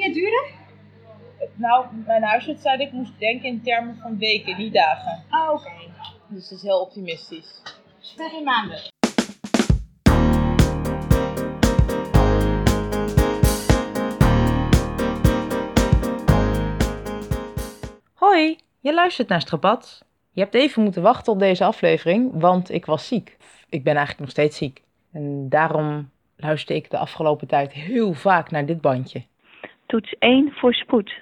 ging het duren? Nou, mijn huisarts zei dat ik moest denken in termen van weken, niet dagen. Oh, oké. Dus dat is heel optimistisch. Zeg in maanden. Hoi, je luistert naar Strapat. Je hebt even moeten wachten op deze aflevering, want ik was ziek. Ik ben eigenlijk nog steeds ziek. En daarom luisterde ik de afgelopen tijd heel vaak naar dit bandje. Toets 1 voor spoed.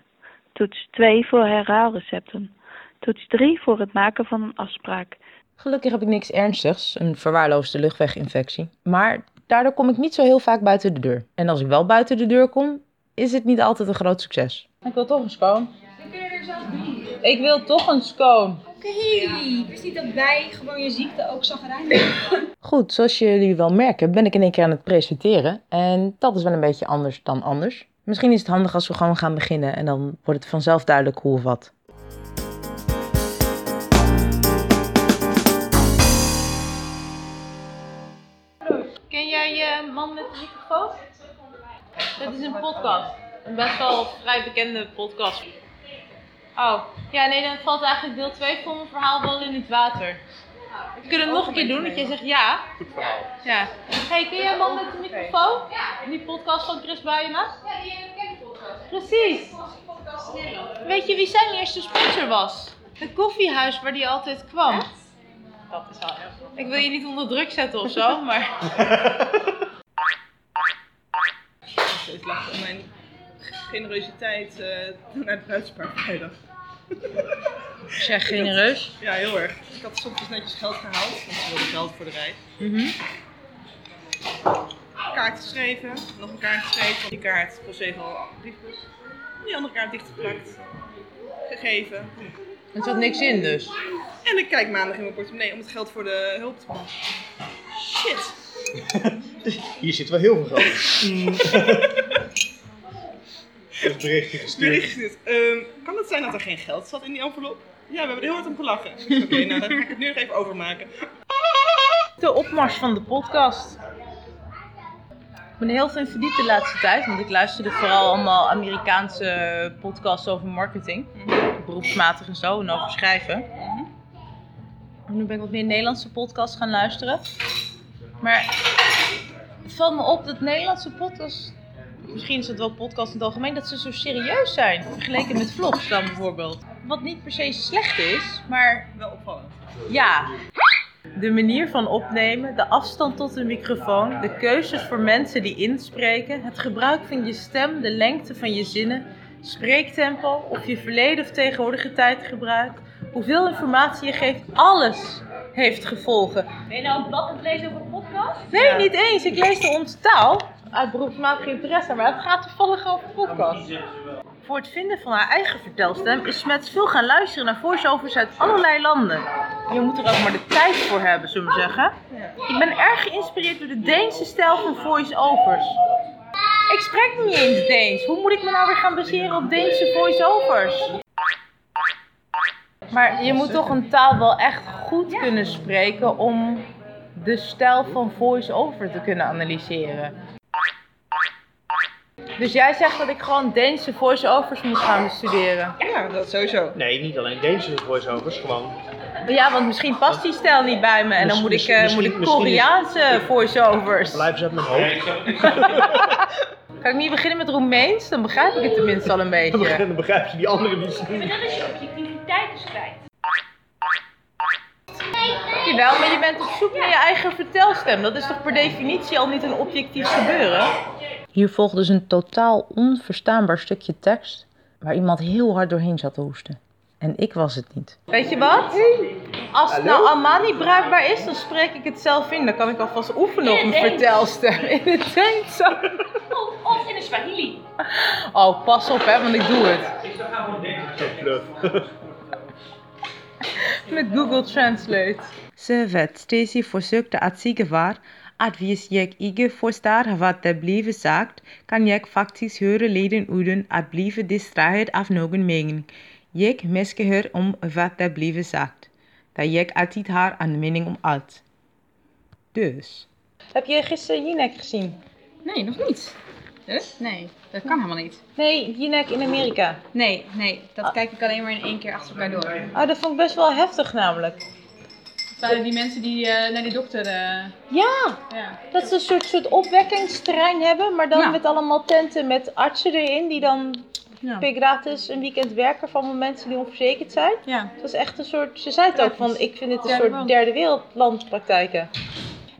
Toets 2 voor herhaalrecepten. Toets 3 voor het maken van een afspraak. Gelukkig heb ik niks ernstigs, een verwaarloosde luchtweginfectie. Maar daardoor kom ik niet zo heel vaak buiten de deur. En als ik wel buiten de deur kom, is het niet altijd een groot succes. Ik wil toch een scoon. Dan kun je er zelf doen. Ik wil toch een scoon. Oké, ik wist niet dat wij gewoon je ziekte ook zagrijnig Goed, zoals jullie wel merken, ben ik in één keer aan het presenteren. En dat is wel een beetje anders dan anders. Misschien is het handig als we gewoon gaan beginnen en dan wordt het vanzelf duidelijk hoe of wat. Ken jij je man met de microfoon? Dit is een podcast. Een best wel vrij bekende podcast. Oh, ja nee, dan valt eigenlijk deel 2 van mijn verhaal wel in het water. We kunnen het nog een keer doen, dat jij zegt ja. Goed verhaal. Ja. Hey, ken jij man met de microfoon? Die podcast van Chris Buijema? Ja, die ken podcast. Precies. podcast in Nederland. Weet je wie zijn eerste sponsor was? Het koffiehuis waar die altijd kwam. Dat is wel heel goed. Ik wil je niet onder druk zetten of zo, maar... Het lag om mijn generositeit eh, naar de bruidspaar vrijdag. Is jij genereus? Ja, heel erg. Ik had soms dus netjes geld gehaald, want ze wilden geld voor de reis. Mhm. Kaart geschreven, nog een kaart geschreven. Die kaart postzegel briefbus. Die andere kaart dichtgeplakt. Gegeven. Er zat niks in dus. En ik kijk maandag in mijn portemonnee om het geld voor de hulp te pakken. Shit. Hier zit wel heel veel geld. Een berichtje gestuurd. Bericht dit. Ehm, kan het zijn dat er geen geld zat in die envelop? Ja, we hebben er heel hard om gelachen. Oké, nou dan ga ik het nu nog even overmaken. De opmars van de podcast. Ik ben heel veel verdiept de laatste tijd, want ik luisterde vooral allemaal Amerikaanse podcasts over marketing. Beroepsmatig en zo, en over schrijven. En nu ben ik wat meer Nederlandse podcasts gaan luisteren. Maar het valt me op dat Nederlandse podcasts, misschien is het wel podcast in het algemeen, dat ze zo serieus zijn. Vergeleken met vlogs dan bijvoorbeeld. Wat niet per se slecht is, maar Wel opvallend. ja. De manier van opnemen, de afstand tot de microfoon, de keuzes voor mensen die inspreken, het gebruik van je stem, de lengte van je zinnen, spreektempo, of je verleden of tegenwoordige tijd gebruikt, hoeveel informatie je geeft, alles heeft gevolgen. Ben je nou een blad aan het lezen over een podcast? Nee, niet eens. Ik lees de onze taal uit beroepsmatige interesse, maar het gaat toevallig over podcast. Voor het vinden van haar eigen vertelstem is Smets veel gaan luisteren naar voice-overs uit allerlei landen. Je moet er ook maar de tijd voor hebben, zullen we zeggen. Ik ben erg geïnspireerd door de Deense stijl van voice-overs. Ik spreek niet eens Deens. Hoe moet ik me nou weer gaan baseren op Deense voice-overs? Maar je moet toch een taal wel echt goed kunnen spreken om de stijl van voice-over te kunnen analyseren. Dus jij zegt dat ik gewoon Deense voice-overs moet gaan bestuderen. Ja, dat sowieso. Nee, niet alleen Deense voice-overs, gewoon. Ja, want misschien past die stijl niet bij me en dan moet ik, eh, moet ik Koreaanse voice-overs. Blijf ze uit mijn hoofd. Kan ik niet beginnen met Roemeens? Dan begrijp ik het tenminste al een beetje. dan begrijp je die andere niet. Maar dat is je objectiviteit dus kwijt. Jawel, maar je bent op zoek naar je eigen vertelstem. Dat is toch per definitie al niet een objectief gebeuren? Hier volgt dus een totaal onverstaanbaar stukje tekst waar iemand heel hard doorheen zat te hoesten. En ik was het niet. Weet je wat? Als het nou allemaal niet bruikbaar is, dan spreek ik het zelf in. Dan kan ik alvast oefenen op mijn Deens. vertelstem. In het Deens. Of, of in de Swahili. Oh, pas op hè, want ik doe het. Met Google Translate. Ze vet Stacy forsøkte at sige var, at hvis jeg ikke forstår hvad der bliver sagt, kan jeg faktisk høre leden uden at blive distrahet af nogen mening. Jeg meske høre om hvad der bliver sagt, da jeg altid har een mening om alt. Dus. Heb je gisteren Jinek gezien? Nee, nog niet. Huh? Nee, dat kan helemaal niet. Nee, Jinek in Amerika. Nee, nee, dat kijk ik alleen maar in één keer achter elkaar door. Oh, dat vond ik best wel heftig namelijk. Het waren die mensen die eh, naar die dokter... eh, Ja, ja. dat ze een soort, soort opwekkingsterrein hebben, maar dan Ja. met allemaal tenten met artsen erin die dan Ja. per gratis een weekend werken van mensen die onverzekerd zijn. ja. Het was echt een soort, ze zei het ook van, ik vind dit een soort derde wereldlandpraktijken.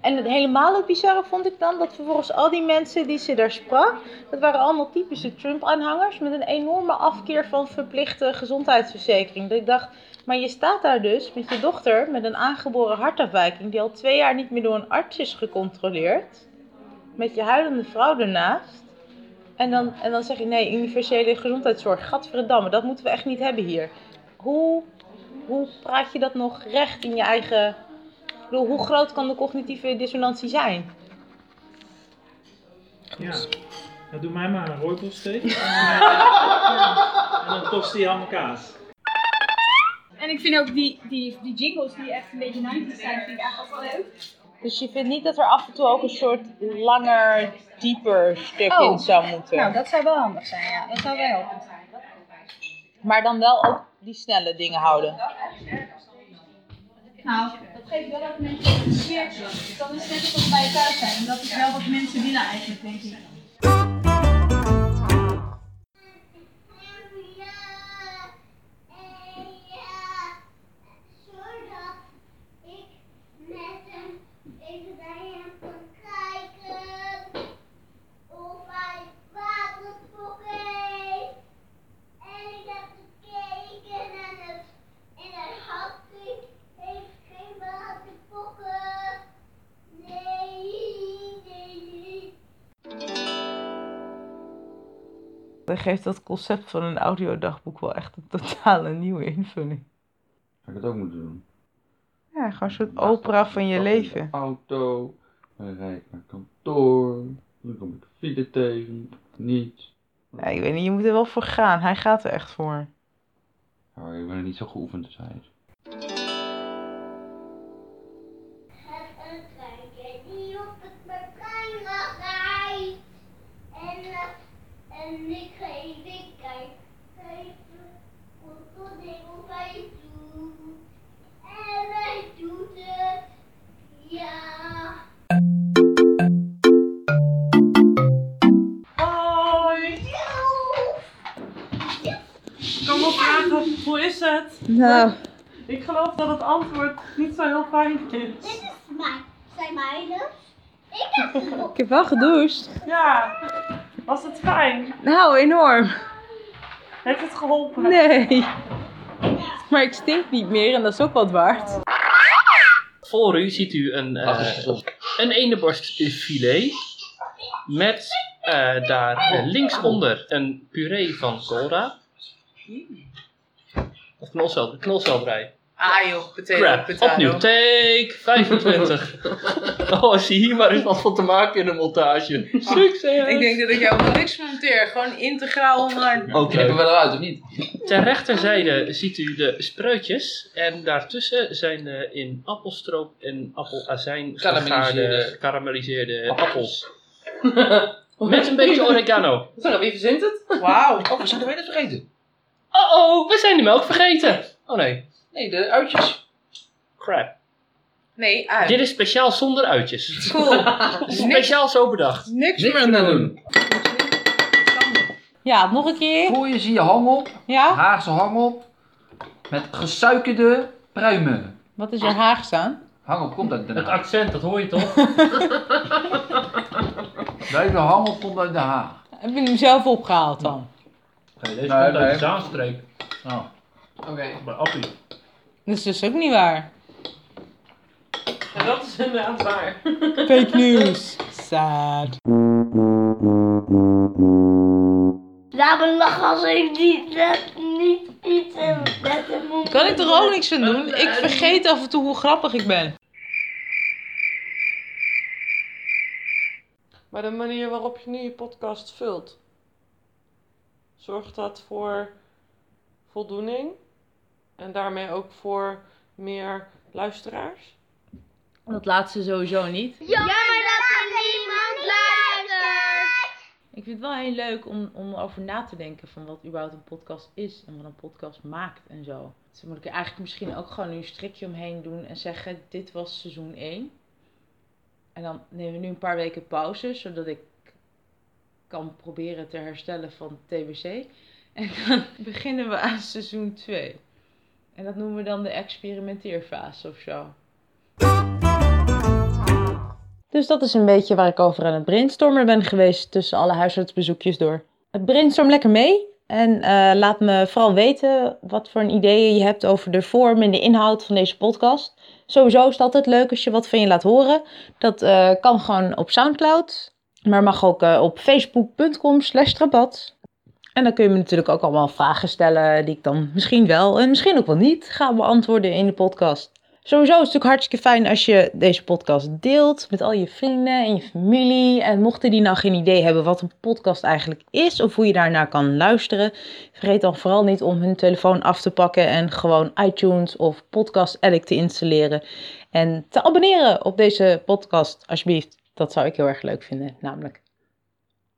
En het helemaal het bizarre vond ik dan, dat vervolgens al die mensen die ze daar sprak, dat waren allemaal typische Trump-aanhangers met een enorme afkeer van verplichte gezondheidsverzekering. Dat ik dacht, maar je staat daar dus met je dochter met een aangeboren hartafwijking die al twee jaar niet meer door een arts is gecontroleerd, met je huilende vrouw ernaast. En dan, en dan zeg je, nee, universele gezondheidszorg, gadverdamme, dat moeten we echt niet hebben hier. Hoe, hoe praat je dat nog recht in je eigen... Ik bedoel, hoe groot kan de cognitieve dissonantie zijn? Ja. Dan doe mij maar een rooibossteek. En, eh, en dan tost die en kaas. En ik vind ook die, die, die jingles die echt een beetje 90 zijn, vind ik eigenlijk ook wel leuk. Dus je vindt niet dat er af en toe ook een soort langer, dieper stuk Oh. in zou moeten? Nou, dat zou wel handig zijn, ja. Dat zou wel helpen. Maar dan wel ook die snelle dingen houden. Nou, dat geeft wel ook mensen een sfeertje. Dan is het net alsof bij thuis zijn. En dat is wel wat mensen willen eigenlijk, denk ik. Dan geeft dat concept van een audiodagboek wel echt een totale nieuwe invulling. Zou ik het ook moeten doen? Ja, gewoon een soort opera van je Stap in de leven. Auto, dan rijd ik naar kantoor, dan kom ik file tegen, niet. Ja, ik weet niet, je moet er wel voor gaan. Hij gaat er echt voor. Oh, ik ben er niet zo geoefend dus hij. Het Nou, Ik geloof dat het antwoord niet zo heel fijn is. Dit is mijn, zijn mijne. Ik heb het ik heb wel gedoucht. Ja, was het fijn? Nou, enorm. Heeft het geholpen? Nee. Maar ik stink niet meer en dat is ook wat waard. Voor u ziet u een, eh een eendenborstfilet met eh, daar eh, linksonder een puree van koolraad. Of knolsel, knolselderij. Ah joh, Crap. Opnieuw, take 25. oh, zie hier maar eens wat van te maken in de montage. Succes! Ik denk dat ik helemaal niks monteer. Gewoon integraal online. Ook Knippen we eruit of niet? Ter rechterzijde ziet u de spreutjes en daartussen zijn eh, in appelstroop en appelazijn Karamelliseerde. gegaarde, karamelliseerde appels. Met een beetje oregano. Zeg, wie verzint het? Wauw. Oh, we zijn de weders vergeten. Oh oh, we zijn de melk vergeten. Oh nee, Nee, de uitjes. crap. Nee, uit. Dit is speciaal zonder uitjes. cool. Speciaal zo bedacht. Niks, Niks meer meer doen. doen. Ja, nog een keer. Voor je zie je hangop, Ja? Haagse hangop, met gesuikerde pruimen. Wat is er Haag staan? Hangop komt uit Den Het Haag. accent, dat hoor je toch? Deze hangop komt uit Den Haag. Heb je hem zelf opgehaald dan? Nee, deze Nee, komt uit nee. de Zaanstreek. Oh. Oké. Bij Appie. Dat is dus ook niet waar. En dat is inderdaad waar. Fake news. Sad. Laat me lachen als ik niet, net niet iets in met hem moet. Kan ik er ook niks aan doen? Ik vergeet af en toe hoe grappig ik ben. Maar de manier waarop je nu je podcast vult, zorgt dat voor voldoening en daarmee ook voor meer luisteraars? Dat laatste sowieso niet. Jammer dat er niemand luistert. Ik vind het wel heel leuk om, om over na te denken van wat überhaupt een podcast is en wat een podcast maakt en zo. Dus dan moet ik er eigenlijk misschien ook gewoon nu een strikje omheen doen en zeggen: dit was seizoen 1. En dan nemen we nu een paar weken pauze, zodat ik kan proberen te herstellen van TBC. En dan beginnen we aan seizoen 2. En dat noemen we dan de experimenteerfase of zo. Dus dat is een beetje waar ik over aan het brainstormen ben geweest tussen alle huisartsbezoekjes door. Brainstorm lekker mee en eh, laat me vooral weten wat voor ideeën je hebt over de vorm en de inhoud van deze podcast. Sowieso is het altijd leuk als je wat van je laat horen. Dat eh, kan gewoon op Soundcloud, maar mag ook eh, op facebook.com slash rabat. En dan kun je me natuurlijk ook allemaal vragen stellen die ik dan misschien wel en misschien ook wel niet ga beantwoorden in de podcast. Sowieso is het natuurlijk hartstikke fijn als je deze podcast deelt met al je vrienden en je familie. En mochten die nou geen idee hebben wat een podcast eigenlijk is of hoe je daarnaar kan luisteren, vergeet dan vooral niet om hun telefoon af te pakken en gewoon iTunes of Podcast Addict te installeren. En te abonneren op deze podcast, alsjeblieft. Dat zou ik heel erg leuk vinden, namelijk.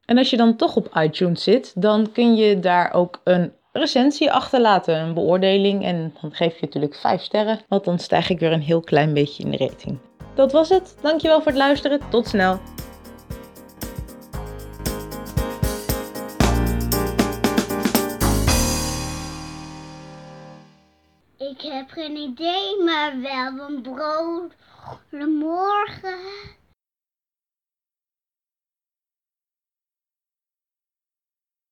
En als je dan toch op iTunes zit, dan kun je daar ook een recensie achterlaten, een beoordeling. En dan geef je natuurlijk 5 sterren, want dan stijg ik weer een heel klein beetje in de rating. Dat was het. Dankjewel voor het luisteren. Tot snel. Ik heb geen idee, maar wel een brood. Morgen.